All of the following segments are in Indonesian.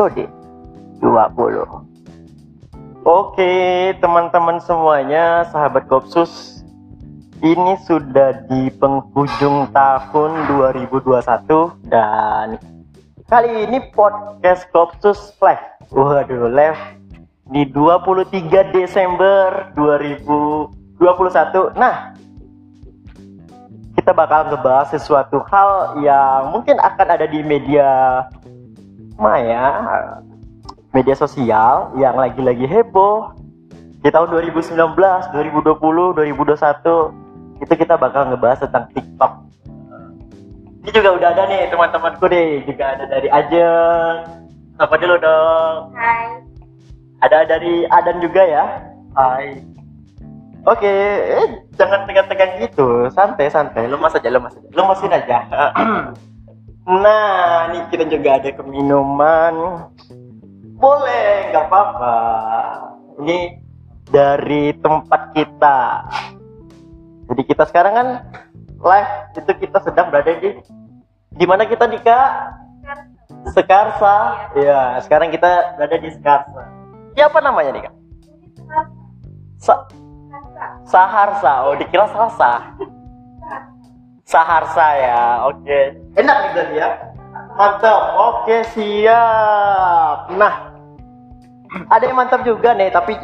episode 20. Oke, teman-teman semuanya, sahabat Kopsus. Ini sudah di penghujung tahun 2021 dan kali ini podcast Kopsus live. Waduh, live di 23 Desember 2021. Nah, kita bakal ngebahas sesuatu hal yang mungkin akan ada di media maya, media sosial yang lagi-lagi heboh di tahun 2019, 2020, 2021 itu kita bakal ngebahas tentang TikTok. Ini juga udah ada nih teman-temanku nih, juga ada dari Ajeng. Sapa dulu dong. Hai. Ada dari Adan juga ya. Hai. Oke, eh, jangan tegang-tegang gitu, santai-santai, lemas aja, lemas aja, lemasin aja. nah, ini kita juga ada keminuman. Boleh, nggak apa-apa. Ini dari tempat kita. Jadi kita sekarang kan live itu kita sedang berada di di mana kita Dika? Sekarsa. Ya, sekarang kita berada di Sekarsa. Siapa namanya Dika? Sa Saharsa, oh dikira salsa. Saharsa ya, oke. Enak nih berarti ya. Mantap, oke siap. Nah, ada yang mantap juga nih, tapi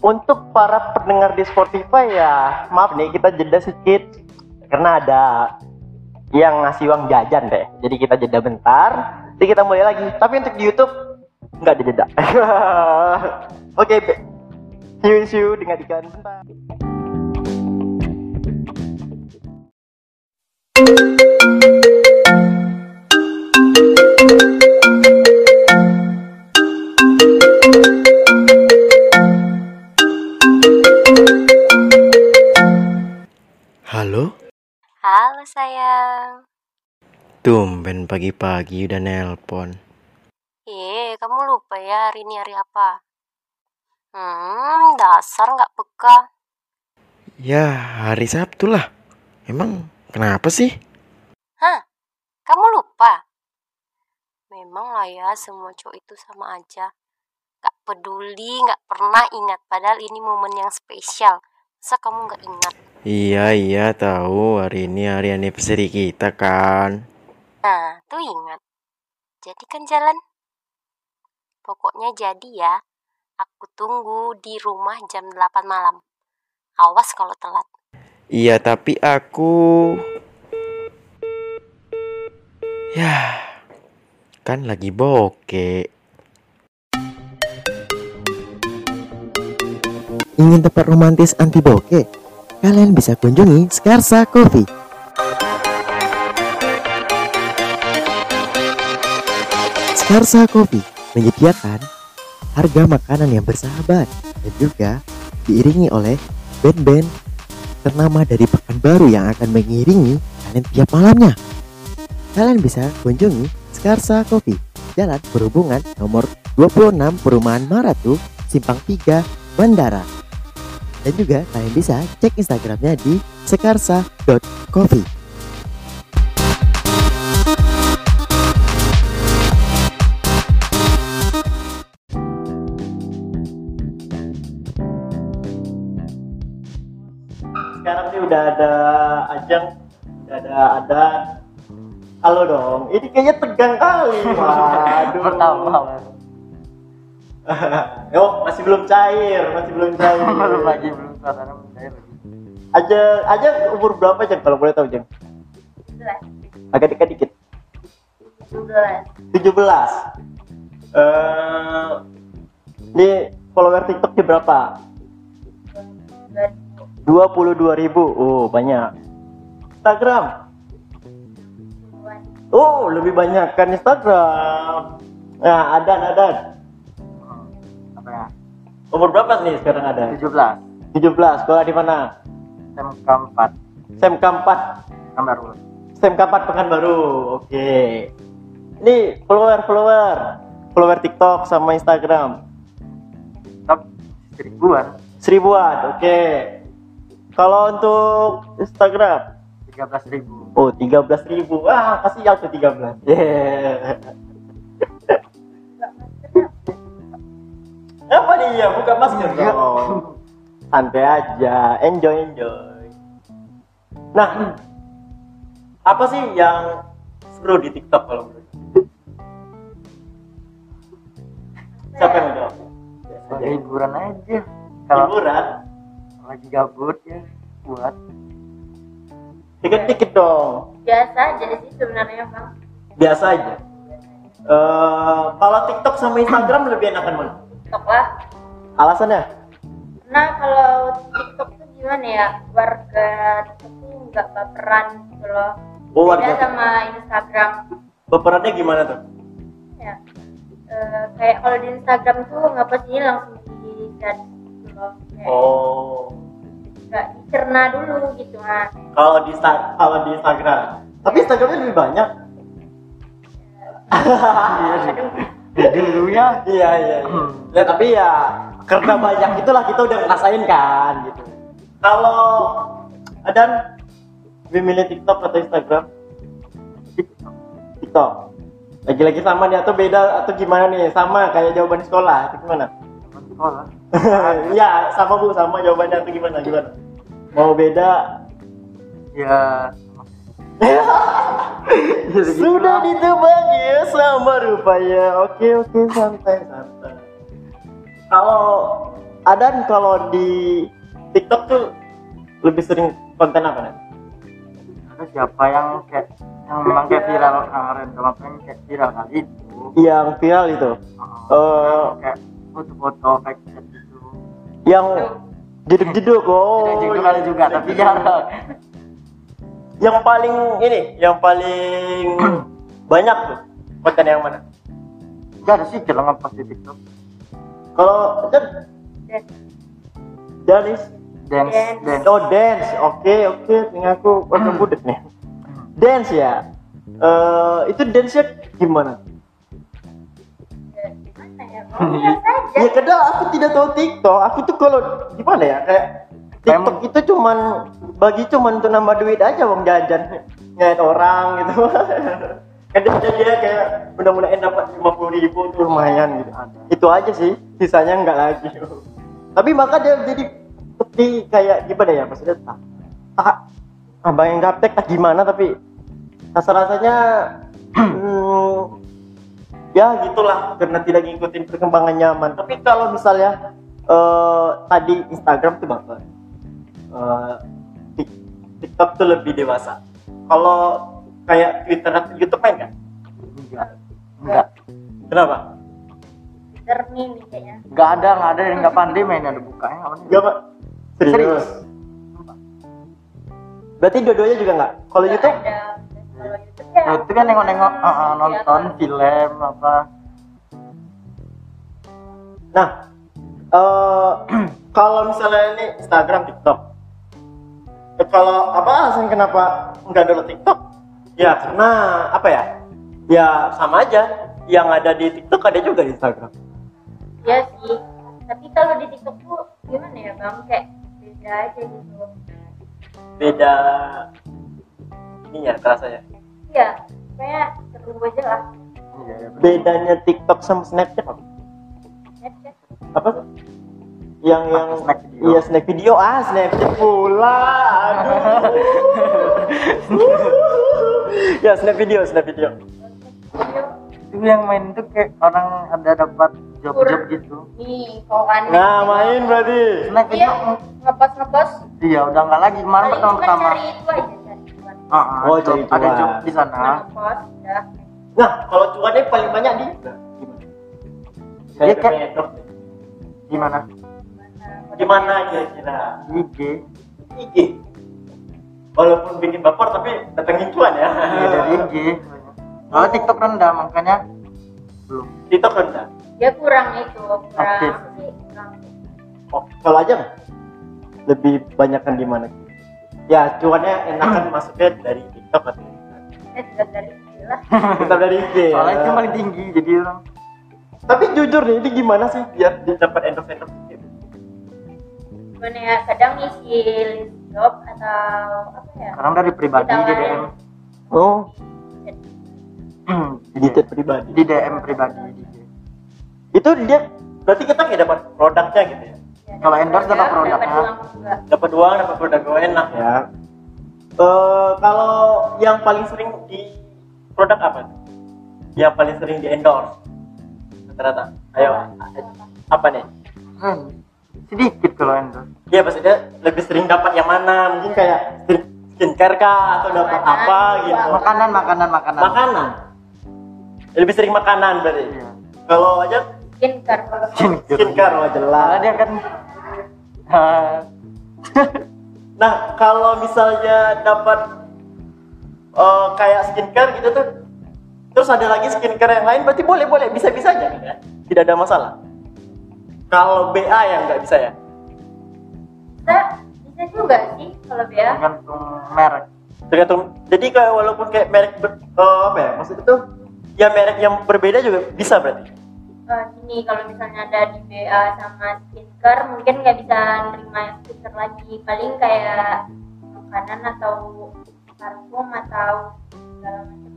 untuk para pendengar di Spotify ya, maaf nih kita jeda sedikit karena ada yang ngasih uang jajan deh. Jadi kita jeda bentar, jadi kita mulai lagi. Tapi untuk di YouTube nggak ada jeda. oke, Be. See you, see you dengan ikan bentar. Halo? Halo sayang. Tumben pagi-pagi udah nelpon Eh, kamu lupa ya hari ini hari apa? Hmm, dasar nggak peka. Ya hari Sabtu lah Emang kenapa sih? Hah? Kamu lupa? Memang lah ya, semua cowok itu sama aja. Gak peduli, gak pernah ingat. Padahal ini momen yang spesial. Masa kamu gak ingat? Iya iya tahu hari ini hari anniversary kita kan Nah, tuh ingat. Jadi kan jalan. Pokoknya jadi ya. Aku tunggu di rumah jam 8 malam. Awas kalau telat. Iya tapi aku Ya Kan lagi bokeh Ingin tempat romantis anti bokeh? Kalian bisa kunjungi Skarsa Coffee Skarsa Coffee menyediakan harga makanan yang bersahabat dan juga diiringi oleh band-band ternama dari Pekanbaru yang akan mengiringi kalian tiap malamnya. Kalian bisa kunjungi Skarsa Coffee, Jalan Perhubungan nomor 26 Perumahan Maratu, Simpang 3, Bandara. Dan juga kalian bisa cek Instagramnya di sekarsa.coffee. nih udah ada Ajeng, udah ada Adan. Halo dong, ini kayaknya tegang kali. Waduh. Pertama, Yo, masih belum cair, masih belum cair. belum lagi belum suasana belum cair lagi. Aja, aja umur berapa Jeng kalau boleh tahu Jeng? Agak dekat dikit. 17. Eh, ini follower TikToknya berapa? 22 ribu. Oh, banyak. Instagram. Oh, lebih banyak kan Instagram. Nah, Adan, Adan. Apa ya? Umur berapa nih sekarang ada? 17 17. Sekolah di mana? SMK 4 SMK 4. Kamar dulu. SMK 4 Pekanbaru. Oke. nih follower follower follower TikTok sama Instagram seribuan seribuan oke kalau untuk Instagram? Tiga belas ribu. Oh 13.000 ribu. Wah kasih aku 13 yeah. apa nih? Ya buka masker dong. Santai aja. Enjoy enjoy. Nah apa sih yang seru di TikTok kalau menurut siapa yang menjawab hiburan aja. Kalau hiburan lagi gabut ya buat. Dikit-dikit dong. Biasa aja sih sebenarnya bang. Biasa aja. Eh, kalau TikTok sama Instagram lebih enakan mana TikTok lah. Alasannya? Nah kalau TikTok tuh gimana ya? Warga TikTok tuh nggak baperan gitu loh. Oh, beda sama Instagram. Baperannya gimana tuh? Ya Eh, kayak kalau di Instagram tuh nggak pasti langsung di gitu loh. Kayak oh nggak dicerna dulu gitu nah kalau di Insta- kalau di Instagram. Tapi Instagramnya lebih banyak. Aduh dulunya. Iya iya, iya. Ya, tapi ya karena banyak itulah kita udah ngerasain kan gitu. Kalau Adan lebih milih TikTok atau Instagram? TikTok. Lagi-lagi sama nih atau beda atau gimana nih? Sama kayak jawaban sekolah atau gimana? Sekolah. Iya sama bu. Sama jawabannya atau gimana? Gimana mau beda? Ya. Sudah ditebak ya sama rupanya. Oke oke santai santai. Kalau Adan kalau di TikTok tuh lebih sering konten apa nih? ada siapa yang kayak yang memang kayak viral kemarin? Sama kayak viral kali itu? Yang viral itu, Uh, Eh. kayak foto-foto kayak gitu yang jeduk-jeduk oh. tidak juga kali juga tapi jarang Yang paling ini, yang paling banyak tuh konten yang mana? gak ada sih kalau ngepost di TikTok Kalau dan Danis, dance Dance. dance oh dance, oke oke, tinggal aku pakai budet nih. Dance ya, Eh itu dance-nya gimana? ya, kadang aku tidak tahu TikTok. Aku tuh kalau gimana ya kayak TikTok itu cuman bagi cuman untuk nambah duit aja wong jajan ngeliat orang gitu. Kadang dia kayak mudah-mudahan dapat lima puluh ribu tuh lumayan gitu. Itu aja sih, sisanya nggak lagi. Tapi maka dia jadi seperti kayak gimana ya maksudnya tak, tak abang yang gaptek tak gimana tapi rasa rasanya hmm, ya gitulah karena tidak ngikutin perkembangan nyaman. Tapi kalau misalnya eh, tadi Instagram tuh bapak eh, Tik- TikTok tuh lebih dewasa. Kalau kayak Twitter atau YouTube main kan enggak. Enggak. Kenapa? Twitter kayaknya enggak ada enggak ada yang enggak pandai mainnya ada bukanya enggak pak. Serius, Serius. berarti dua-duanya juga nggak? Kalau YouTube? ada. Kalau YouTube ya Nah, itu kan nengok-nengok uh, uh, nonton film apa. Nah eh, kalau misalnya ini Instagram TikTok. Eh, kalau apa alasan kenapa nggak download TikTok? Ya karena apa ya ya sama aja. Yang ada di TikTok ada juga di Instagram. Iya sih. Tapi kalau di TikTok tuh gimana ya bang? Kayak beda aja gitu. Beda ini ya rasanya iya kayak seru aja lah. Iya iya. Bedanya TikTok sama Snapchat apa? Snapchat. Apa? Tuh? yang yang Snack video. iya snack video. Ah Snapchat pula. Aduh. Ya snap video snap video. Video itu yang main itu kayak orang ada dapat job-job gitu. Nih kau kan? Nah main berarti. Snack iya itu ngepost ngepost iya udah enggak lagi kemarin paling pertama cuma pertama. cari itu aja Ah, ah, Oh, job. ada cuan. job di sana. Udah nah kalau cuannya paling banyak di nah, gimana? Saya nih. gimana? Gimana? Di mana kira-kira? Di IG IG walaupun bikin baper tapi datengin cuan ya. Iya dari IG kalau TikTok rendah makanya belum. TikTok rendah? Dia kurang itu kurang Aktif. kurang. Oh, kalau aja lebih banyakkan di mana? Ya, cuannya enakan masuknya dari TikTok atau eh dari lah. Tetap dari IG ya. soalnya itu paling tinggi jadi orang. Tapi jujur nih ini gimana sih biar dia dapat endorse endorse gitu? gimana ya? Kadang ngisi list job atau apa ya? Sekarang dari pribadi di. DM oh. Di, chat pribadi. Di DM pribadi itu dia berarti kita nggak dapat produknya gitu Ya, Kalau endorse dapat produknya. dapat uang dapat uang dapat produk oh, enak. Ya. Eh kalau yang paling sering di produk apa? Yang paling sering di endorse? Rata-rata. Ayo. Apa? Nih? Hmm, sedikit kalau endorse. Iya maksudnya lebih sering dapat yang mana? Mungkin kayak skin- skincare kah atau dapat Makanan, apa gitu? Makanan makanan makanan. Makanan. Lebih sering makanan berarti. Iya. kalau aja skincare. Skincare oh jelas. Soalnya dia kan Nah, kalau misalnya dapat eh, kayak skincare gitu tuh, terus ada lagi skincare yang lain, berarti boleh boleh bisa bisa aja ya? Tidak ada masalah. Kalau BA yang nggak bisa ya? bisa bisa juga sih kalau dia tergantung merek Tergantung. Jadi kayak walaupun kayak merek ber, eh, apa ya? Maksudnya tuh ya merek yang berbeda juga bisa berarti. Eh, gini kalau misalnya ada di BA sama skincare mungkin nggak bisa nerima yang skincare lagi paling kayak makanan atau parfum atau segala macam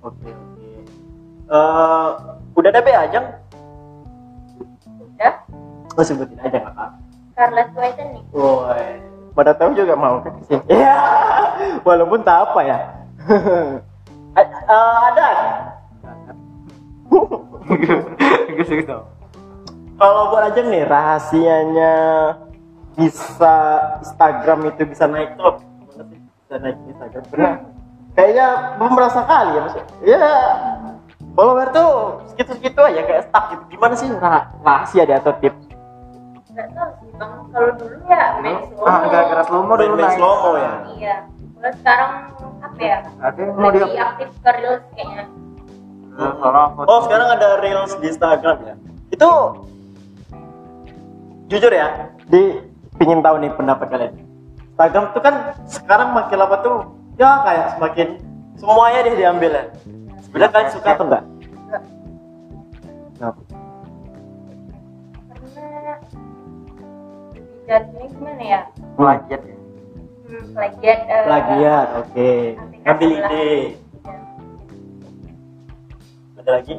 Oke oke. Eh, udah ada BA aja? udah Oh sebutin aja nggak apa. Scarlett Whitening Woi, pada tahu juga mau kan sih? Iya, walaupun tak apa ya. Eh, ada. Gitu Kalau buat aja nih rahasianya bisa Instagram itu bisa naik tuh sih? Bisa naik Instagram karena kayaknya belum merasa kali ya maksudnya. Ya follower tuh segitu-segitu aja kayak stuck gitu. Gimana sih rah- rahasia dia atau tips? nggak tahu sih bang kalau dulu ya main slow ah gara-gara slow mo dulu naik slow-mo ya. iya kalau sekarang apa ya ada yang mau aktif ke reels kayaknya Oh sekarang ada reels di Instagram ya? Itu jujur ya, di pingin tahu nih pendapat kalian. Instagram tuh kan sekarang makin lama tuh ya kayak semakin semuanya deh diambil ya. Sebenarnya kalian suka atau enggak? Nggak. Kenapa? karena jadinya gimana ya plagiat ya hmm, plagiat eh, Plagiat, oke. Ngambil lah. ide. Ada lagi?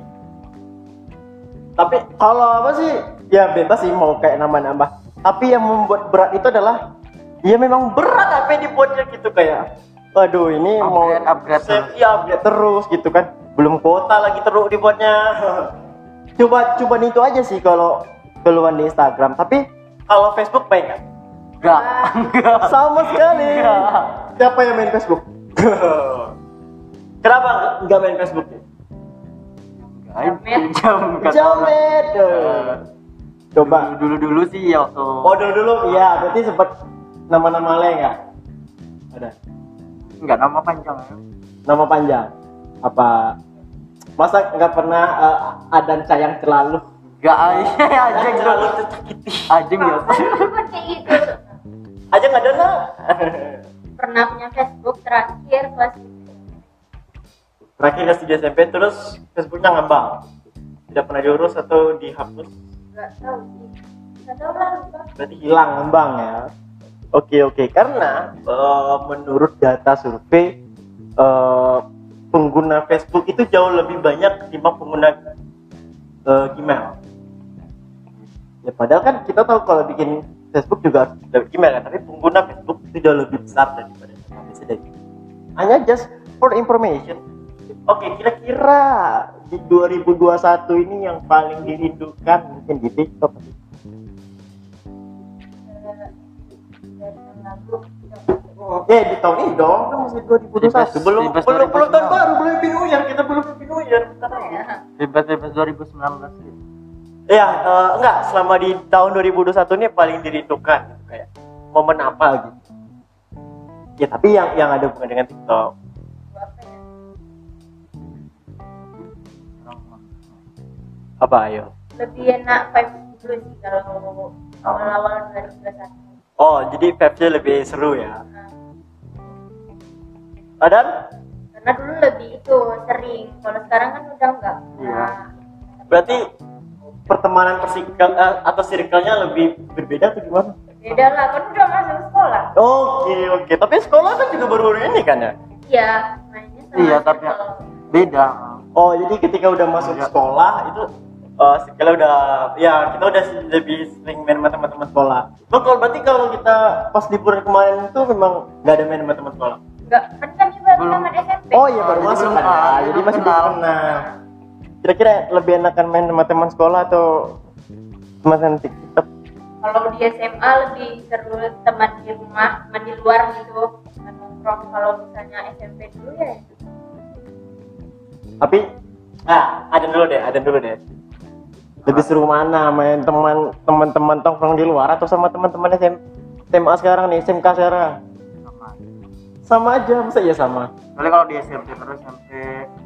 Tapi kalau apa sih? Ya bebas sih mau kayak nambah-nambah. Tapi yang membuat berat itu adalah ya memang berat apa yang dibuatnya gitu kayak waduh ini mau Upgrade, upgrade save, iya, upgrade terus gitu kan. Belum kuota lagi terus dibuatnya. Coba coba itu aja sih kalau keluhan di Instagram. Tapi kalau Facebook baik nggak? enggak enggak sama sekali. Siapa yang main Facebook? Kenapa nggak- nggak main Facebook Jamet. jam kata orang. Jamet coba dulu dulu sih ya waktu oh dulu dulu iya berarti sempat nama-nama lain nggak? Ada. Enggak nama panjang. Ya nama panjang. Apa masa nggak pernah eh, adan sayang terlalu enggak aja ajeng terlalu tersakiti ajeng ya seperti itu aja nggak ada nah pernah punya Facebook terakhir kelas terakhir kelas 3 SMP terus Facebooknya ngambang. Tidak pernah diurus atau dihapus? Nggak tahu nggak tahu lah lupa. Berarti hilang ngembang ya? Oke oke. Karena eh, menurut data survei eh, pengguna Facebook itu jauh lebih banyak ketimbang pengguna eh, Gmail. Ya padahal kan kita tahu kalau bikin Facebook juga harus dari Gmail kan tapi pengguna Facebook itu jauh lebih besar daripada dari hanya just for information oke kira-kira di 2021 ini yang paling dirindukan mungkin di TikTok eh, Eh di tahun ini dong kan masih 2021 belum Bebas belum belum tahun 2019. baru belum Happy New Year kita belum Happy New Year Bentar lagi. ya bebas bebas 2019 gitu Ya eh, enggak selama di tahun 2021 ini paling dirindukan gitu, kayak momen apa gitu. Ya tapi yang yang ada hubungan dengan TikTok. apa ya Apa ayo? lebih enak vibe dulu sih kalau awal-awal 2021 Oh jadi vibe-nya lebih seru ya. Nah, Adan? karena dulu lebih itu sering kalau sekarang kan udah enggak Iya. Nah, Berarti pertemanan persikal eh, atau circle-nya lebih berbeda atau gimana? beda lah kan udah masuk sekolah Oke oke, tapi sekolah kan juga baru ini kan ya? iya mainnya sama Iya, tapi circle. beda. Oh jadi ketika udah masuk Iya. sekolah itu uh, kalau udah ya kita udah lebih sering main sama teman-teman sekolah. Bang kalau berarti kalau kita pas liburan kemarin itu memang nggak ada main sama teman sekolah. enggak kan kami baru Belum. tamat SMP Oh iya baru masuk kan. ya. jadi masih belum kenal. Kira-kira lebih enakan main sama teman sekolah atau teman TikTok? kalau di SMA lebih seru teman di rumah teman di luar gitu teman nongkrong kalau misalnya SMP dulu ya Tapi ah ada dulu deh, ada dulu deh. Lebih seru mana main teman teman-teman tongkrong di luar atau sama teman-teman SM, SMA sekarang nih, SMK sekarang? Sama. Sama aja, masa ya sama? Soalnya kalau di SMP terus SMP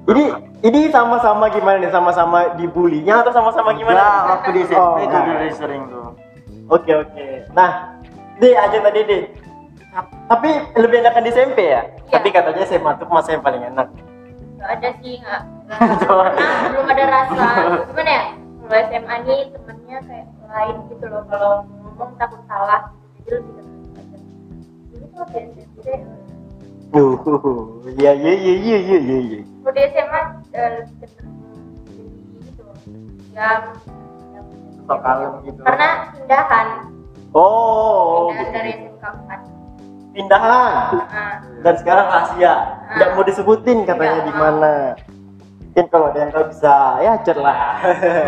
Ini ini sama-sama gimana nih? Sama-sama dibulinya atau sama-sama gimana? waktu di SMP Oh, itu dulu sering tuh. Oke oke. Nah, deh aja tadi deh. Tapi lebih enakan di SMP ya? Iya. Tapi katanya SMA tuh masa yang paling enak. nggak ada sih nggak pernah belum ada rasa ya kalau SMA nih temennya kayak lain gitu loh kalau ngomong takut salah jadi lebih tenang aja dulu tuh di SMP Uh, iya iya iya iya iya iya. iya. kalau di SMA eh, lebih jadi gitu jam- Sok kalem gitu. karena pindahan Oh, pindahan gitu. dari SMK 4 pindahan. nah, Dan sekarang rahasia, nggak mau disebutin katanya Nggak di mana. Mungkin kalau ada yang bisa ya cer lah.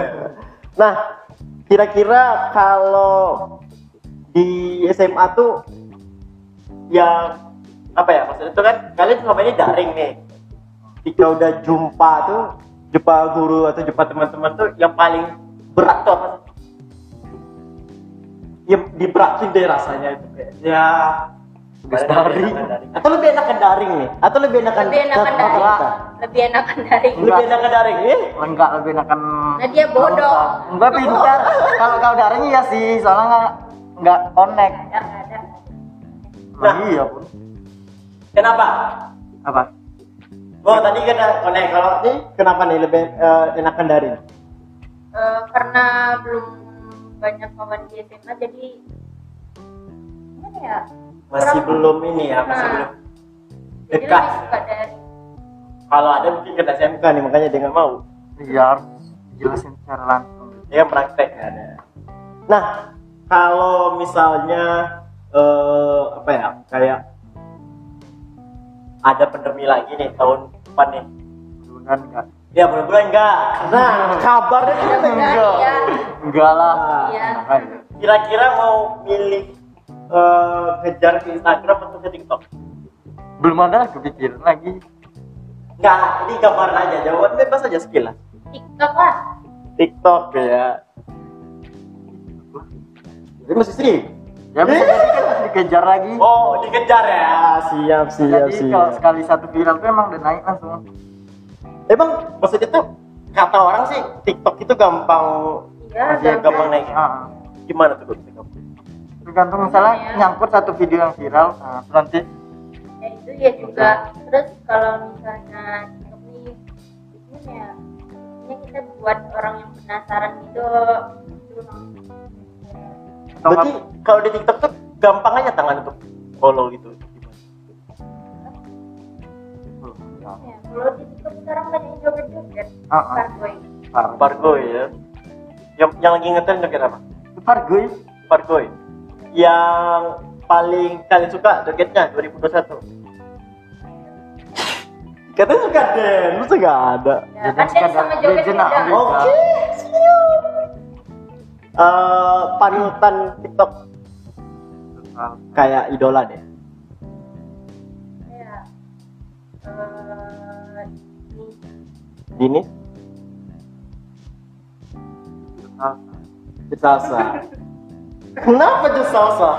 nah, kira-kira kalau di SMA tuh yang apa ya maksudnya itu kan kalian selama ini daring nih. Ketika udah jumpa tuh jumpa guru atau jumpa teman-teman tuh yang paling berat tuh apa? Ya diberatin deh rasanya itu kayak ya Lebih daring. daring? Atau lebih enakan daring nih? Atau lebih enakan lebih enakan tatap dari muka? lebih enakan dari Lebih enakan daring eh? Enggak lebih enakan Nah, dia bodoh. Enggak pintar. Kalau kalau daring iya sih, soalnya enggak enggak connect. ada nggak ada Nah, iya pun. Kenapa? Apa? Oh tadi kena connect kalau ini kenapa nih lebih eh, enakan daring? Eh, karena belum banyak kawan di SMA jadi gimana ya Masih Kurang- belum ini ya, masih Nah. belum dekat. dari Kalau ada mungkin kena SMK nih makanya dia nggak mau. Iya jelasin secara langsung. Dia praktek ya. Nah kalau misalnya eh, apa ya kayak ada pandemi lagi nih tahun depan nih. Mudah-mudahan enggak. Ya mudah-mudahan enggak. Nah kabarnya kan enggak. ya Enggak lah. Iya. Kira-kira mau milih eh, kejar ke Instagram atau ke TikTok? Belum ada kepikiran lagi. Enggak, ini gambaran aja. Jawaban bebas aja skill lah. TikTok lah TikTok ya. Ini masih sering. Ya bisa jadi kan masih dikejar lagi. Oh, dikejar ya. Siap, siap, Jadi kalau siap. sekali satu viral tuh emang udah naik langsung. Emang maksudnya tuh kata orang sih TikTok itu gampang iya ya, gampang. gampang naik. Ah, Gimana tuh? Tergantung misalnya Iya. nyangkut satu video yang viral, nah, nanti ya itu ya juga terus kalau misalnya gimana ya ini kita buat orang yang penasaran gitu Berarti kalau di TikTok tuh gampang aja tangan untuk follow gitu. Ya kalau di TikTok sekarang banyak yang joget-joget ah. Farboy Far- Fargoy ya. Yang yang lagi ngetrend joget apa? Fargoy Fargoy. Yang paling kalian suka jogetnya 2021. Katanya suka dance, lu suka ada. ya kan sama joget beda. Oke. Eh, panutan TikTok kayak idola deh. ya eh, ini Dini, ah. Jesasa. Kenapa Jesasa?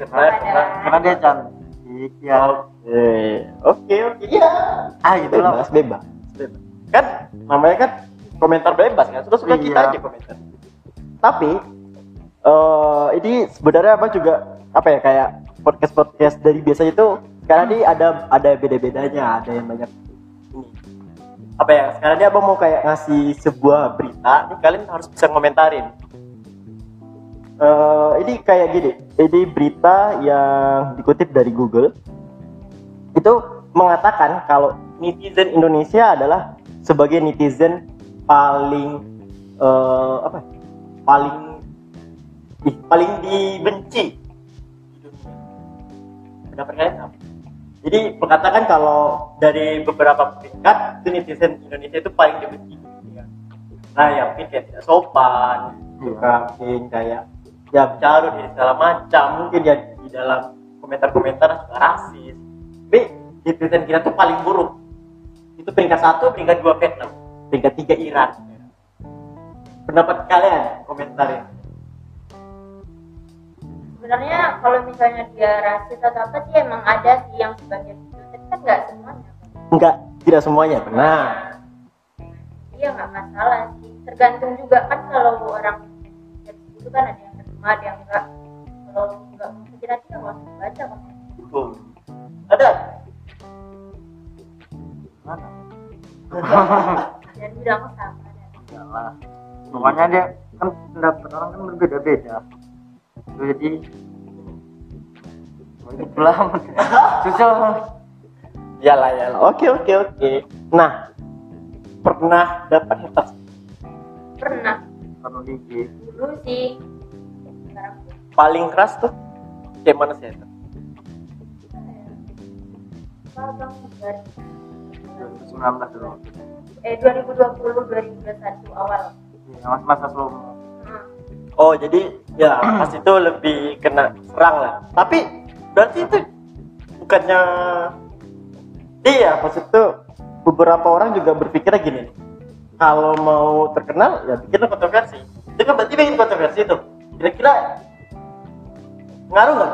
Karena, Karena, karena dia cantik ya. Oke, oke, oke, ya. Ah gitu lah. Bebas, bebas, bebas. Kan namanya kan komentar bebas kan, suka suka kita Iya. aja komentar. Tapi eh ini sebenarnya abang juga apa ya kayak podcast podcast dari biasanya itu sekarang ini ada ada beda-bedanya ada yang banyak apa ya sekarang ini abang mau kayak ngasih sebuah berita ini kalian harus bisa komentarin Eh, ini kayak gini ini berita yang dikutip dari Google itu mengatakan kalau netizen Indonesia adalah sebagai netizen paling eh, apa ya, paling ih, paling dibenci. Pendapat kalian apa? Jadi mengatakan kalau dari beberapa peringkat itu netizen Indonesia itu paling dibenci. Nah, ya mungkin tidak sopan, juga mungkin kayak ya bicara di segala macam, mungkin ya di dalam komentar-komentar suka rasis. B, netizen kita tuh paling buruk. Itu peringkat satu, peringkat dua Vietnam, peringkat tiga Iran. Pendapat kalian komentarin. Sebenarnya kalau misalnya dia rasis atau apa sih emang ada sih yang sebagian itu tapi kan nggak semuanya Enggak, tidak semuanya benar. iya nggak masalah sih tergantung juga kan kalau orang itu kan ada yang terima ada yang enggak kalau nggak hati ya nggak usah baca kan Betul. Ada. Mana? dan bilang sama dan Iyalah. Pokoknya dia kan pendapat orang kan berbeda-beda. Jadi itulah susah. Yalah, yalah. Oke, oke, oke. Nah, pernah dapat haters pernah Kalau di dulu sih paling keras tuh kayak mana sih haters? apa bang dari 2019 dulu. eh 2020 2021 awal Iya, masa-masa slow. Oh, jadi ya pas itu lebih kena serang lah. Tapi berarti itu bukannya iya pas itu beberapa orang juga berpikirnya gini. Kalau mau terkenal ya bikinlah kontroversi. Itu kan berarti bikin kontroversi tuh. Kira-kira ngaruh nggak?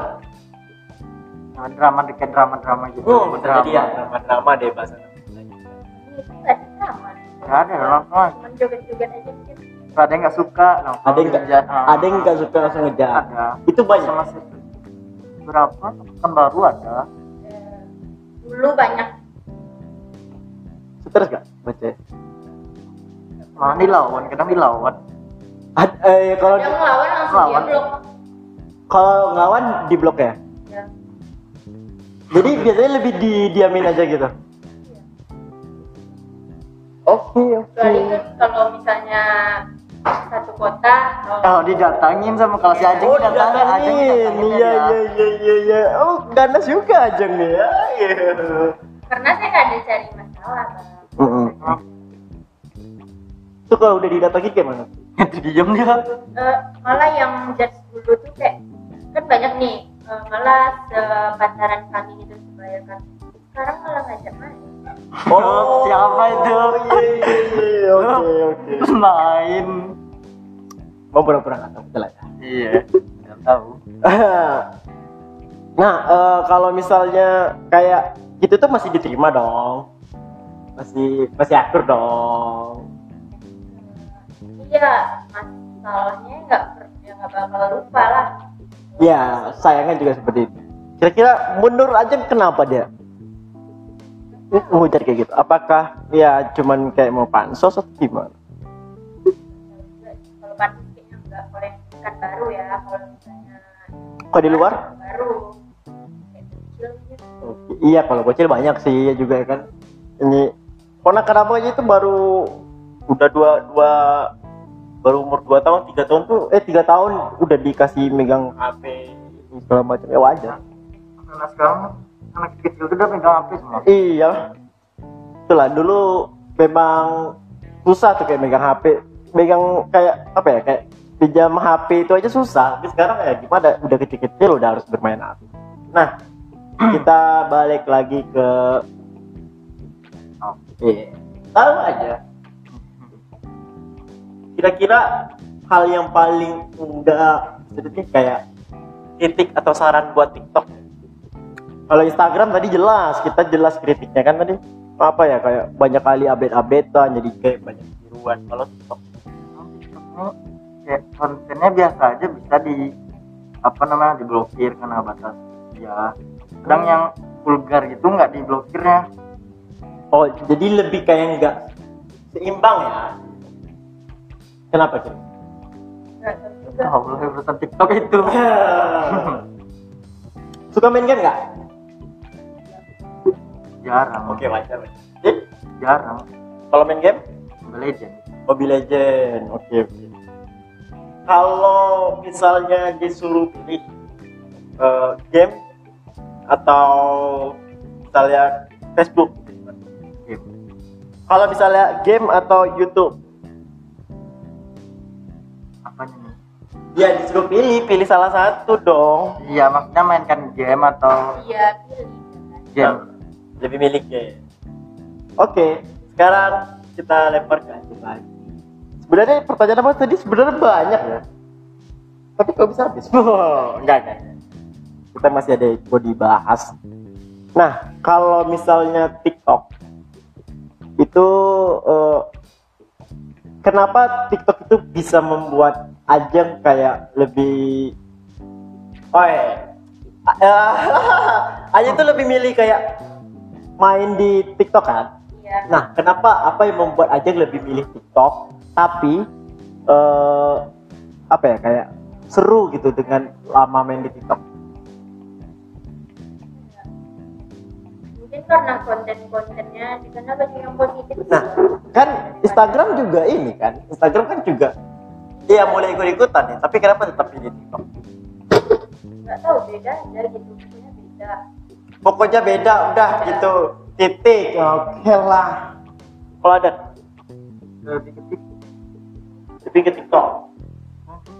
Nah, drama dekat drama-drama gitu. Oh, drama. jadi ya drama-drama deh bahasa. ini itu nggak ada langsung. cuman joget-joget aja Ada yang nggak suka, langsung Ada yang nggak ngejar. Ah, ada yang nggak suka langsung ngejar. Ada. Itu banyak. Sama. Berapa? Kan baru ada. dulu banyak Stres gak baca? Malah dilawan, kadang dilawan. Ad- eh, kalau yang ngelawan langsung dia Lawan. blok kalau ngelawan di blok ya. ya Jadi biasanya lebih didiamin aja gitu. Oke, oke. kecuali kan kalau misalnya satu kota Kalau kalau didatangin sama kalau si Ajeng Oh, didatangin, Ajeng didatangin. Iya, aja. iya, iya, iya, iya. Oh, ganas juga Ajeng nih ya. Iya. karena saya nggak ada cari masalah Bang. Mm-mm. Itu kalau udah didatangin kayak mana? Itu diem dia. Eh, malah yang judge dulu tuh kayak kan banyak nih eh, malah sepantaran kami gitu sebaya kami sekarang malah ngajak main Oh, siapa itu? Iya, iya, iya. Oke, oke. Main. Mau pura-pura nggak tahu betul aja. Iya, nggak tahu. nah, eh, kalau misalnya kayak gitu tuh masih diterima dong. Masih masih akur dong. iya masalahnya nggak ya nggak bakal lupa lah Ya, sayangnya juga seperti itu. Kira-kira mundur aja kenapa dia? Ngujar kayak gitu. Apakah ya cuman kayak mau pansos atau gimana? kalau nggak kalau yang kan baru ya kalau misalnya Kok di luar? baru kecil gitu Iya, kalau bocil banyak sih juga kan. Ini ponakan abang aja itu baru udah dua dua baru umur dua tahun tiga tahun tuh eh tiga tahun udah dikasih megang HP segala macam ya wajar. Karena sekarang anak kecil itu udah pegang HP semua. Iya. Itulah dulu memang susah tuh kayak megang HP. Megang kayak apa ya kayak pinjam HP itu aja susah. Tapi sekarang ya gimana udah kecil-kecil udah harus bermain HP. Nah, kita balik lagi ke Oh. Iya. Tahu aja. Kira-kira hal yang paling enggak sedikit kayak kritik atau saran buat TikTok kalau Instagram tadi jelas, kita jelas kritiknya kan tadi apa ya kayak banyak kali update-updatean jadi kayak banyak tiruan. Kalau TikTok kayak kontennya biasa aja bisa di apa namanya diblokir karena batas ya kadang yang vulgar gitu nggak diblokirnya Oh, jadi lebih kayak nggak seimbang ya? Kenapa sih? tahu boleh urusan TikTok itu Suka main game nggak? jarang Oke wajar. Jadi jarang kalau main game, Mobile Legend Mobile Legend. Oke oke. Kalau misalnya disuruh pilih eh, game atau misalnya Facebook, Game. kalau misalnya game atau YouTube, apanya nih ya disuruh pilih, pilih salah satu dong. iya maksudnya mainkan game atau iya pilih game lebih milik game. Oke, sekarang kita lempar ke lagi. Sebenarnya pertanyaan apa tadi sebenarnya banyak ya. Tapi kok bisa habis? enggak, enggak. Kita masih ada yang mau dibahas. Nah, kalau misalnya TikTok itu eh, kenapa TikTok itu bisa membuat Ajeng kayak lebih oh iya. Ajeng itu lebih milih kayak main di TikTok kan? Iya Nah, kenapa apa yang membuat Ajeng lebih milih TikTok tapi eh apa ya kayak seru gitu dengan lama main di TikTok? mungkin karena konten-kontennya di sana banyak yang positif Nah, kan Instagram juga ini kan? Instagram kan juga Iya mulai ikut-ikutan ya, tapi kenapa tetap pilih TikTok? nggak tahu beda aja gitu pokoknya beda Pokoknya beda, udah gitu titik. Oke lah. Kalau ada lebih ketik lebih ke TikTok.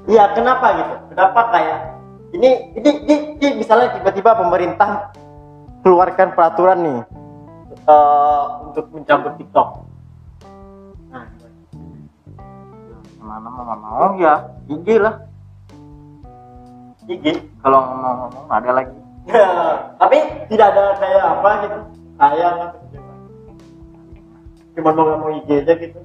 Iya, kenapa gitu? Kenapa kayak ini ini ini, ini misalnya tiba-tiba pemerintah keluarkan peraturan nih eh, untuk mencabut TikTok. Nah, mau mau ya IG lah IG. kalau ngomong-ngomong ada lagi Tapi tidak ada kayak apa gitu. Sayang atau gimana? Cuma mau nggak mau IG aja gitu.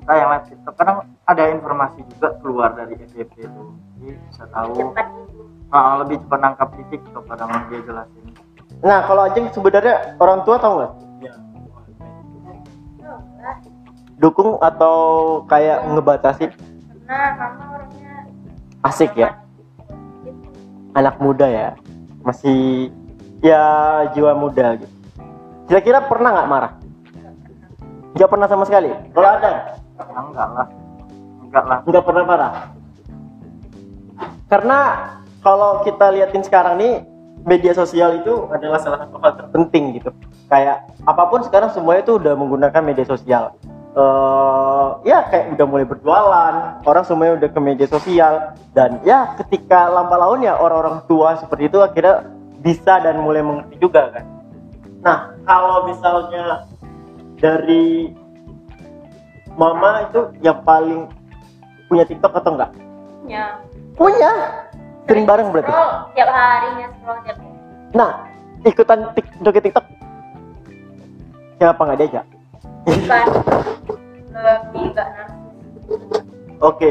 kita yang live TikTok kadang ada informasi juga keluar dari FYP itu jadi bisa tahu cepat gitu Ah, lebih cepat nangkap di TikTok kadang dia jelasin Nah, kalau Ajeng sebenarnya orang tua tahu nggak? lah Dukung atau kayak ngebatasi karena mama orangnya asik ya? Anak muda ya, masih ya jiwa muda gitu. Kira-kira pernah nggak marah? Nggak pernah sama sekali. Kalau ada, ya, enggak lah enggak lah nggak pernah marah. Karena kalau kita liatin sekarang nih media sosial itu adalah salah satu hal terpenting gitu. Kayak apa pun sekarang semuanya itu udah menggunakan media sosial. eh ya kayak udah mulai berjualan, orang semuanya udah ke media sosial dan ya ketika lambat laun ya orang-orang tua seperti itu akhirnya bisa dan mulai mengerti juga kan. Nah kalau misalnya dari mama itu yang paling punya TikTok atau enggak? punya Punya. Sering bareng berarti. scroll tiap harinya scroll tiap Nah, ikutan joget TikTok. Siapa nggak diajak? bukan lebih nggak narsis Oke.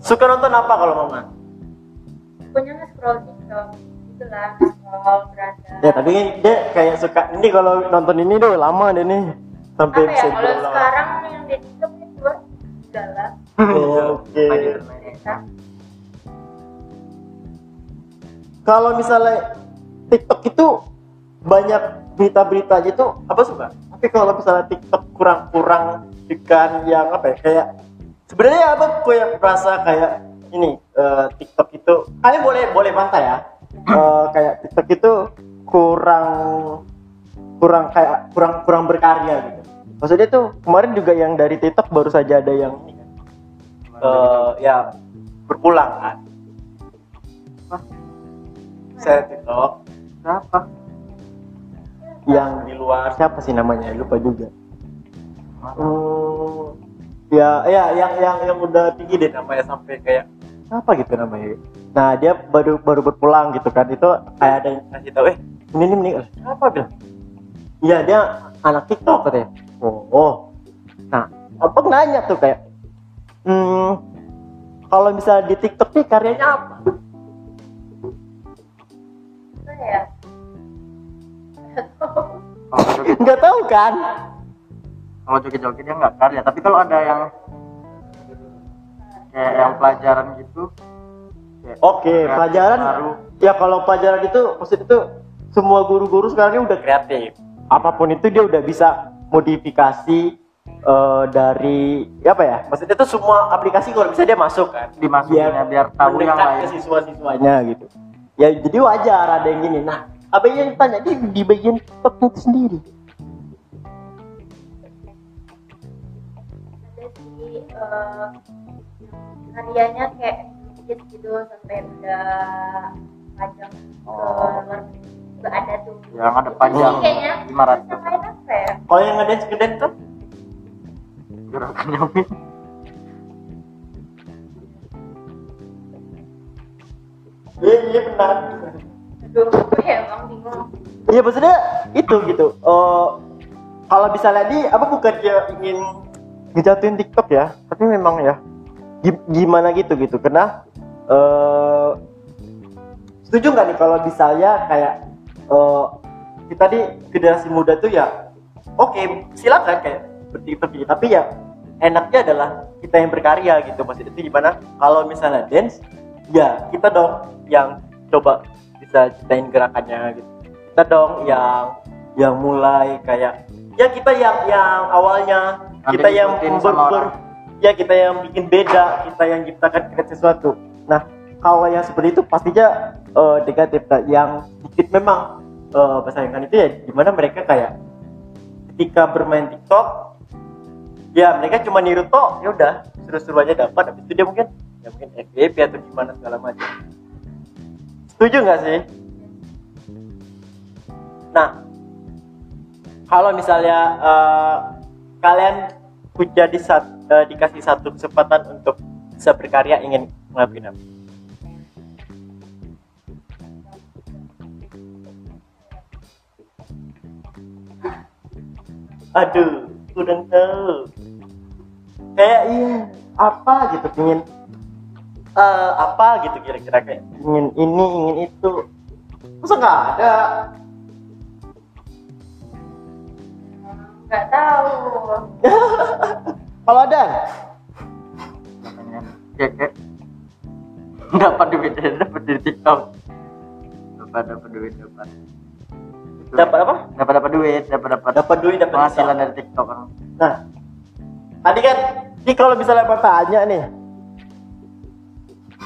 Suka nonton apa kalau mama? nge scroll tiktok itulah scroll berada Ya, tapi dia kayak suka ini kalau nonton ini tuh lama deh nih. Sampai apa ya kalau sekarang yang di tiktok itu udah lah Oke. biasa. Kalau misalnya TikTok itu banyak berita-berita gitu apa suka? Tapi kalau misalnya TikTok kurang-kurang dengan yang apa ya kayak sebenarnya apa kok yang merasa kayak ini eh, TikTok itu? Kalian boleh boleh bantah ya Eh, kayak TikTok itu kurang kurang kayak kurang kurang berkarya gitu. Maksudnya tuh kemarin juga yang dari TikTok baru saja ada yang eh, ya berpulang kan. Saya TikTok. Siapa? Yang di luar. siapa sih namanya? Lupa juga. Hmm, ya ya yang yang yang udah tinggi deh namanya sampai kayak apa gitu namanya? Nah dia baru baru berpulang gitu kan. Itu kayak ada yang ngasih tahu eh ini ini meninggal apa bilang? Iya dia anak TikTok katanya. Oh, oh. nah apa nanya tuh kayak hmm, kalau misalnya di TikTok nih karyanya apa? Apa ya? Nggak tahu kan? Kalau joget-joget dia nggak karya tapi kalau ada yang kayak yang pelajaran gitu. Oke kreatif pelajaran baru. ya kalau pelajaran itu maksud itu semua guru-guru sekarang ini udah kreatif. Apa pun itu dia udah bisa modifikasi eh, dari apa ya maksudnya itu semua aplikasi kalau bisa dia masuk kan. Dimasukinnya biar tahu yang lain. ke siswa-siswanya gitu. Ya jadi wajar ada yang gini. Nah apa yang tanya di, di bagian itu sendiri. Ada sih eh, karyanya kayak dikit gitu sampai udah panjang ke luar ada tuh. Yang ada panjang. Ini kayaknya 500 yang lain apa ya? Kalau yang ngedance ngedance tuh? Gerakan nyamin iya iya benar. Aduh gue emang bingung. Iya maksudnya itu gitu. Oh kalau bisa di apa bukan dia ingin ngejatuhin TikTok ya, tapi memang ya gimana gitu gitu. Karena eh setuju nggak nih kalau misalnya kayak eh kita di generasi muda tuh ya oke silakan kayak bertiktok gitu. Tapi ya enaknya adalah kita yang berkarya gitu. Maksudnya itu gimana? Kalau misalnya dance, ya kita dong yang coba bisa ciptain gerakannya gitu kita dong yang yang mulai kayak ya kita yang yang awalnya Nanti kita yang ber, ber-. Ya kita yang bikin beda kita yang ciptakan kreasi sesuatu. Nah kalau yang seperti itu pastinya eh, negatif. Nah, yang dikit memang persaingan itu ya di mana mereka kayak ketika bermain TikTok ya mereka cuma niru toh ya udah seru-seru aja dapat. Habis itu dia mungkin ya mungkin FYP atau gimana segala macam. Setuju nggak sih? Nah, kalau misalnya eh, kalian jadi sat, eh, dikasih satu kesempatan untuk bisa berkarya ingin ngelakuin apa? Aduh, kurang tahu. Kayak iya, apa gitu ingin eh, apa gitu kira-kira kayak ingin ini ingin itu masa nggak ada nggak tahu kalau ada? Kayak dapat duit dapat dari TikTok. Dapat dapat duit dapat. Dapat apa? Dapat dapat duit dapat dapat dapat duit dapat penghasilan dari TikTok. Kan nah tadi kan ini kalau misalnya apa tanya nih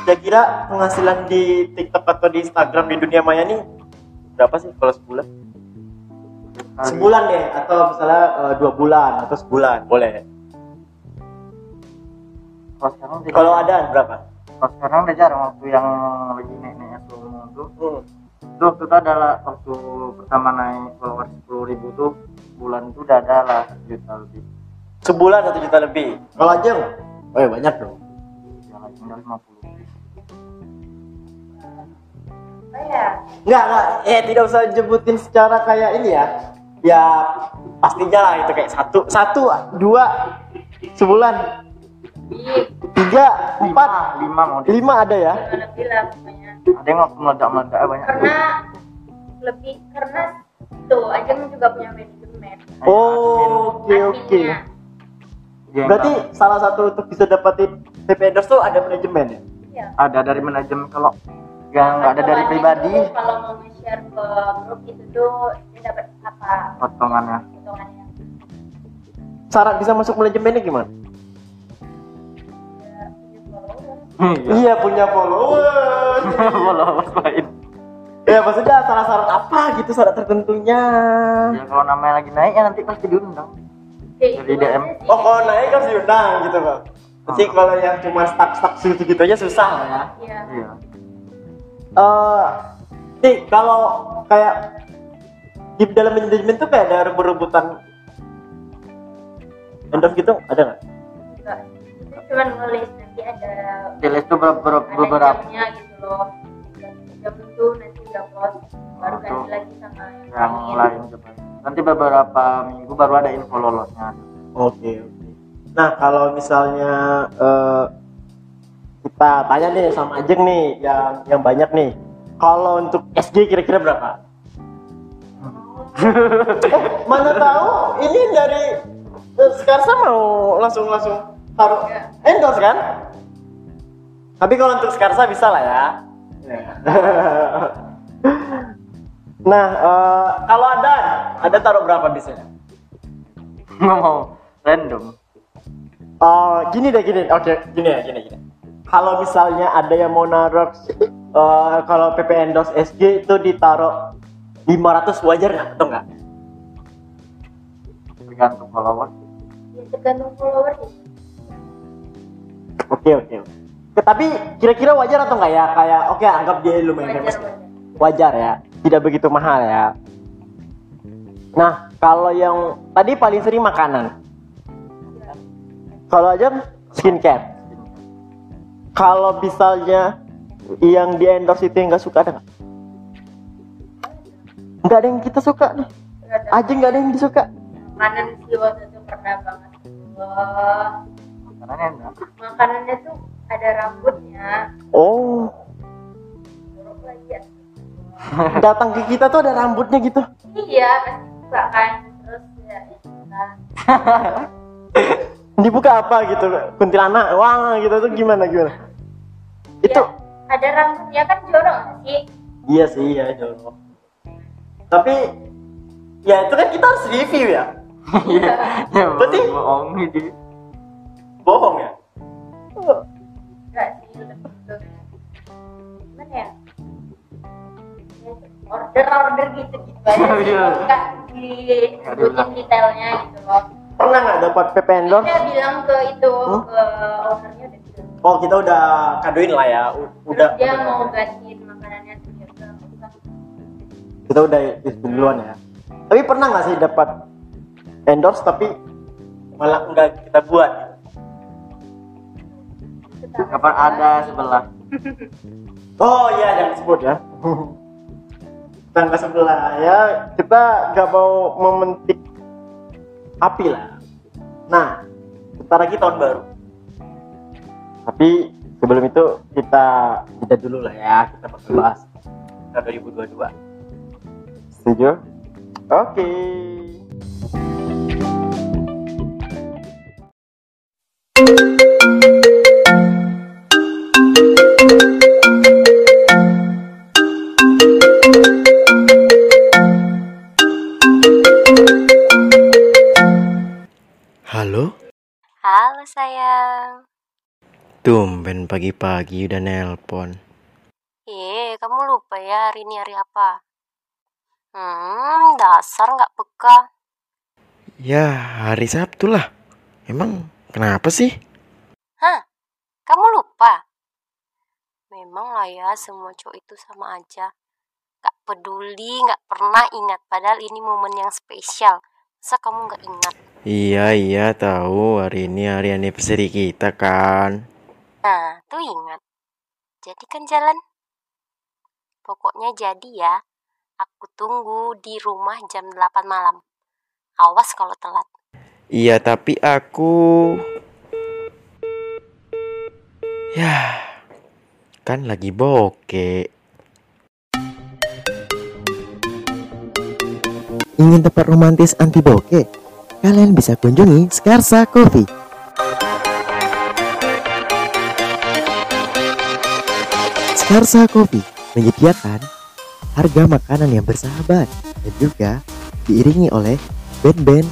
kira-kira penghasilan di TikTok atau di Instagram di dunia maya nih berapa sih kalau sebulan? Sebulan deh atau misalnya eh, dua bulan atau sebulan boleh kalau sekarang tidak- kalau ada berapa? Kalau sekarang udah jarang waktu yang lagi naik naiknya promo tuh Hmm. itu waktu itu adalah waktu pertama naik followers sepuluh ribu tuh bulan itu udah ada lah juta lebih. Sebulan satu juta lebih? Kalau aja oh ya banyak dong. Yang lagi tinggal lima puluh. Ya Enggak, enggak. Eh, tidak usah jebutin secara kayak ini ya. Ya, pastinya lah itu kayak satu, satu, dua, sebulan, tiga, empat, lima mau lima ada ya. gimana bilang pokoknya ada yang waktu meledak meledak banyak karena lebih karena tuh Ajeng juga punya manajemen Oh, oke, oke. Yang Berarti salah satu untuk bisa dapetin TP endorse tuh ada manajemen ya? Iya. ada dari manajemen kalau yang nggak ada dari pribadi kalau mau nge-share ke grup itu tuh dia dapat apa potongannya potongannya Syarat bisa masuk manajemennya gimana? Iya, punya followers. followers lain ya, maksudnya syarat-syarat apa gitu syarat tertentunya? ya kalau namanya lagi naik ya nanti pasti diundang Dari itu DM. Oh, kalau naik harus diundang gitu, Bang. Jadi kalau yang cuma stuck-stuck segitu-gitu aja susah lah ya. Iya. iya eh nih kalau kayak di dalam manajemen tuh kayak ada rebut-rebutan endorse gitu ada nggak? Itu cuma nulis nanti ada di list tuh beberapa ada beberapa. jamnya gitu loh. Jam itu nanti udah close baru Oh, ganti lagi sama yang lain. coba nanti beberapa minggu baru ada info lolosnya. Oke oke. Nah kalau misalnya eh, kita tanya nih sama Ajeng nih yang yang banyak nih. Kalau untuk SG kira-kira berapa? Oh, Eh, mana tahu? Ini dari eh, Skarsa mau langsung langsung taruh endorse kan? Tapi kalau untuk Skarsa bisa lah ya. nah, eh, kalau ada ada taruh berapa biasanya? nggak mau random Oh, gini deh gini. Oke, gini ya, gini gini. Kalau misalnya ada yang mau naruh eh, kalau PP endorse SG itu ditaruh 500 wajar nggak atau enggak? tergantung follower ya tergantung follower Oke oke. oke. Tapi kira-kira wajar atau enggak ya? Kayak oke anggap dia lumayan wajar famous. wajar Wajar ya, tidak begitu mahal ya. Nah, kalau yang tadi paling sering makanan. Kalau aja skincare. Kalau misalnya yang di endorse itu yang nggak suka ada nggak? Nggak ada yang kita suka nih. Aja nggak ada yang disuka. makanan sih waktu itu pernah banget Wah, makanannya enggak makanannya tuh ada rambutnya Oh, ya datang ke kita tuh ada rambutnya gitu. iya pasti suka kan terus ya Dibuka apa gitu? Kuntilanak, wah gitu tuh gimana gimana? Itu Ya, ada rambutnya kan jorok sih Iya sih, iya jorok. Tapi ya itu kan kita harus review ya. iya ya Berarti- bohong Bohong ya? enggak sih gimana ya order order gitu gitu aja sih Iya. nggak disebutin detailnya gitu loh Pernah nggak dapat PP endorse? dia bilang ke itu Hmm? ke ownernya udah bilang Oh kita udah kadoin lah ya, U- udah. terus dia udah mau gantiin makanannya. Kita udah duluan ya. Tapi pernah nggak sih dapat endorse tapi malah nggak kita buat? Kapan ada sebelah Oh iya jangan sebut ya. Tangga sebelah ya kita nggak mau mementik api lah. Nah, bentar lagi tahun baru. Tapi sebelum itu kita jeda dulu lah ya, kita bakal bahas tahun 2022. Setuju? Oke. Halo? Sayang. Tumben pagi-pagi udah nelpon. Eh, kamu lupa ya hari ini hari apa? Hmm, dasar nggak peka. Ya, hari Sabtu lah. Emang kenapa sih? Hah? Kamu lupa? Memang lah ya semua cowok itu sama aja. Gak peduli, gak pernah ingat. Padahal ini momen yang spesial. Masa kamu gak ingat? Iya, iya tahu hari ini hari anniversary kita kan. Nah, tuh ingat. Jadi kan jalan. Pokoknya jadi ya. Aku tunggu di rumah jam 8 malam. Awas kalau telat. Iya, tapi aku Ya, kan lagi bokeh. Ingin tempat romantis anti bokeh? Kalian bisa kunjungi Skarsa Coffee. Skarsa Coffee menyediakan harga makanan yang bersahabat dan juga diiringi oleh band-band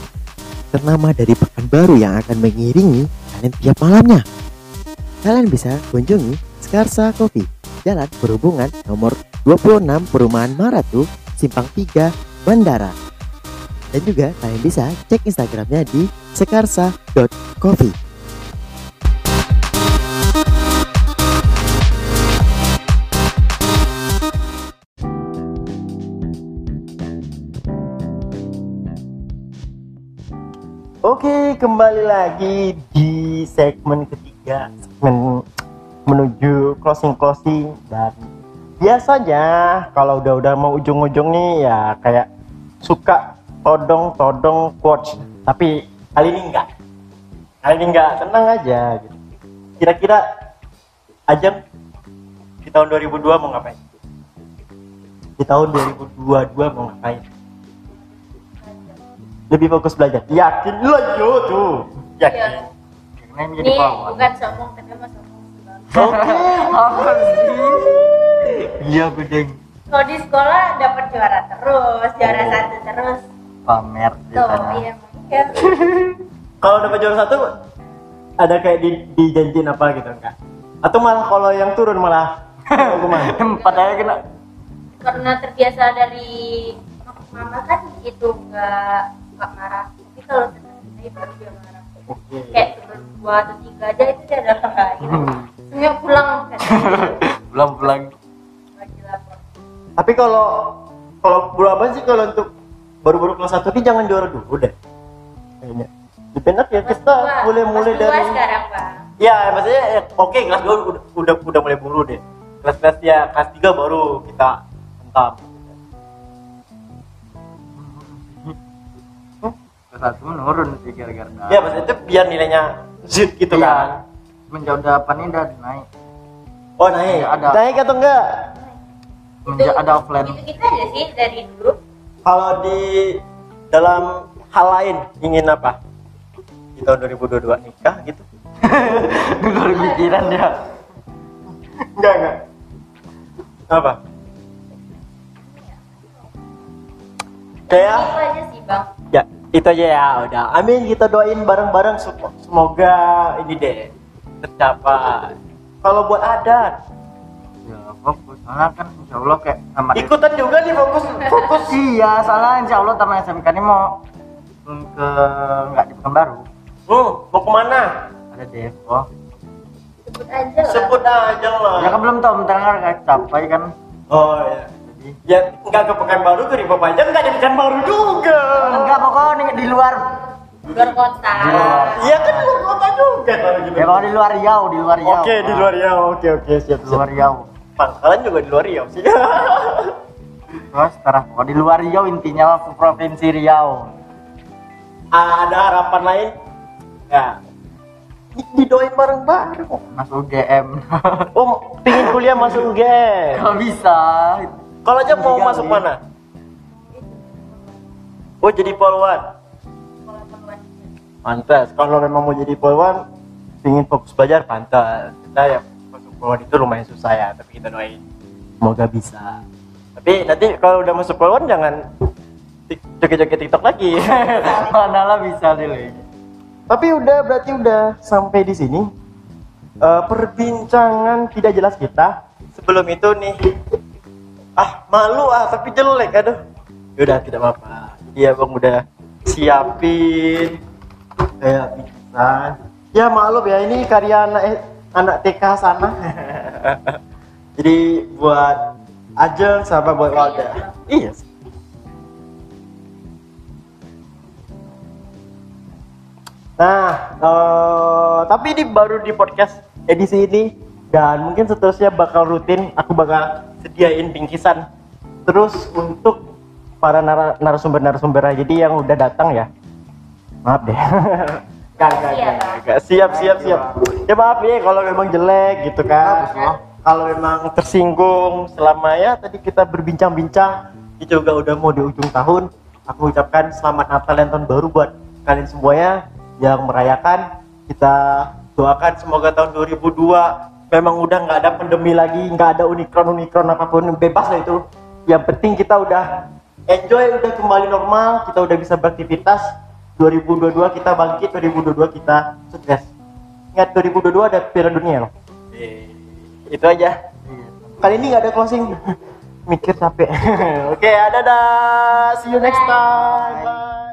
ternama dari Pekanbaru yang akan mengiringi kalian tiap malamnya. Kalian bisa kunjungi Skarsa Coffee, Jalan Perhubungan nomor 26 Perumahan Maratu, Simpang 3, Bandara. Dan juga kalian bisa cek Instagramnya di sekarsa.coffee. Oke, kembali lagi di segmen ketiga, segmen menuju closing closing dan biasanya kalau udah-udah mau ujung-ujung nih ya kayak suka todong-todong quotes, tapi kali ini enggak. Kali ini enggak, tenang aja. Gitu. Kira-kira Ajam di tahun 2002 mau ngapain? Di tahun 2022 mau ngapain? lebih fokus belajar yakin lo yo tuh yakin Iya. Karena ini jadi Ini pahlawan. bukan sombong tapi emang sombong sih? Iya, Bedeng. Kalau di sekolah dapat juara terus, juara satu Pamer Tuh, ceritanya. iya. Iya. kalau dapat juara satu ada kayak di dijanjiin apa gitu enggak atau malah kalau yang turun malah hukuman Padahal kena Karena terbiasa dari mama kan gitu nggak nggak marah. Tapi kalau saya baru dia marah. oke Kayak turun dua atau tiga aja itu dia udah marah. Gitu. Hmm. Semuanya pulang kan. pulang-pulang. Lagi lapor. tapi kalau kalau berapa sih kalau untuk baru-baru kelas satu ini jangan juara dulu deh kayaknya lebih enak ya Kelas kita mulai-mulai Kelas dua dari sekarang bang. ya maksudnya ya, oke kelas dua udah, udah udah mulai buru deh kelas kelas ya kelas tiga baru kita hentam Ke satu menurun sih gara-gara. ya maksudnya itu biar nilainya zit gitu Iya. kan Menjauh depan ini udah naik. oh naik ada. naik atau enggak Menjauh ada offline. Gitu kita aja sih dari dulu. Kalau di dalam hal lain ingin apa? Di tahun 2022 nikah gitu? Baru pikiran dia. enggak enggak. Apa? Kayak Itu aja sih bang. ya itu aja ya udah. Amin kita doain bareng-bareng. Sem- semoga ini deh tercapai. Kalau buat adat. Ya fokus. Soalnya kan insya Allah kayak sama ikutan juga nih fokus fokus Iya, soalnya insya Allah taman SMK ini mau ke nggak di Pekanbaru. hmm, mau ke mana Ada Depok. Sebut aja lah. sebut aja lah Ya kan belum tahu bentar nggak capai kan. oh ya Jadi ya nggak ke Pekanbaru ke Riba Panjang nggak di Pekanbaru juga enggak pokoknya di luar. Luar kota. Iya kan luar kota juga kalau gitu Ya pokoknya di luar Riau, di luar Riau. oke di luar Riau oke oke siap Di luar siap Riau. Pangkalan juga di luar Riau sih. Terus terah pokoknya di luar Riau intinya provinsi Riau. ada harapan lain? Ya. Di- didoain bareng-bareng. Masuk UGM. oh pingin kuliah masuk UGM Kalau bisa. kalau aja mau masuk mana? Oh jadi polwan? Pantas kalau memang mau jadi polwan pingin fokus belajar pantas kita ya polwan itu lumayan susah ya tapi kita doain. Semoga bisa. Tapi nanti kalau udah masuk polwan jangan joget-joget tiktok lagi. Mana lah bisa deh. tapi udah berarti udah sampai di sini. Eh, perbincangan tidak jelas kita. Sebelum itu nih. Ah malu ah tapi jelek aduh. Udah tidak apa-apa. Iya bang udah siapin. Kayak pingsan ya maklum ya ini karya anak eh, anak TK sana. Jadi buat Ajeng sama buat Walda iya. Nah, eh, tapi ini baru di podcast edisi ini. Dan mungkin seterusnya bakal rutin aku bakal sediain bingkisan. Terus untuk para nara- narasumber-narasumber jadi yang udah datang ya. Maaf deh. Gak, gak, Siap. Siap, siap, siap. Ya maaf ya kalau memang jelek gitu kan. Kalau memang tersinggung selama ya tadi kita berbincang-bincang ini juga udah mau di ujung tahun. Aku ucapkan selamat Natal dan tahun baru buat kalian semuanya yang merayakan. Kita doakan semoga tahun 2002 memang udah nggak ada pandemi lagi, nggak ada unikron unikron apa pun bebas lah itu. Yang penting kita udah enjoy, udah kembali normal, kita udah bisa beraktivitas. 2022 kita bangkit, 2022 kita sukses. Ingat 2022 ada Piala Dunia loh. Itu aja. Kali ini nggak ada closing. Mikir capek. Oke, ada dah. See you next time. Bye.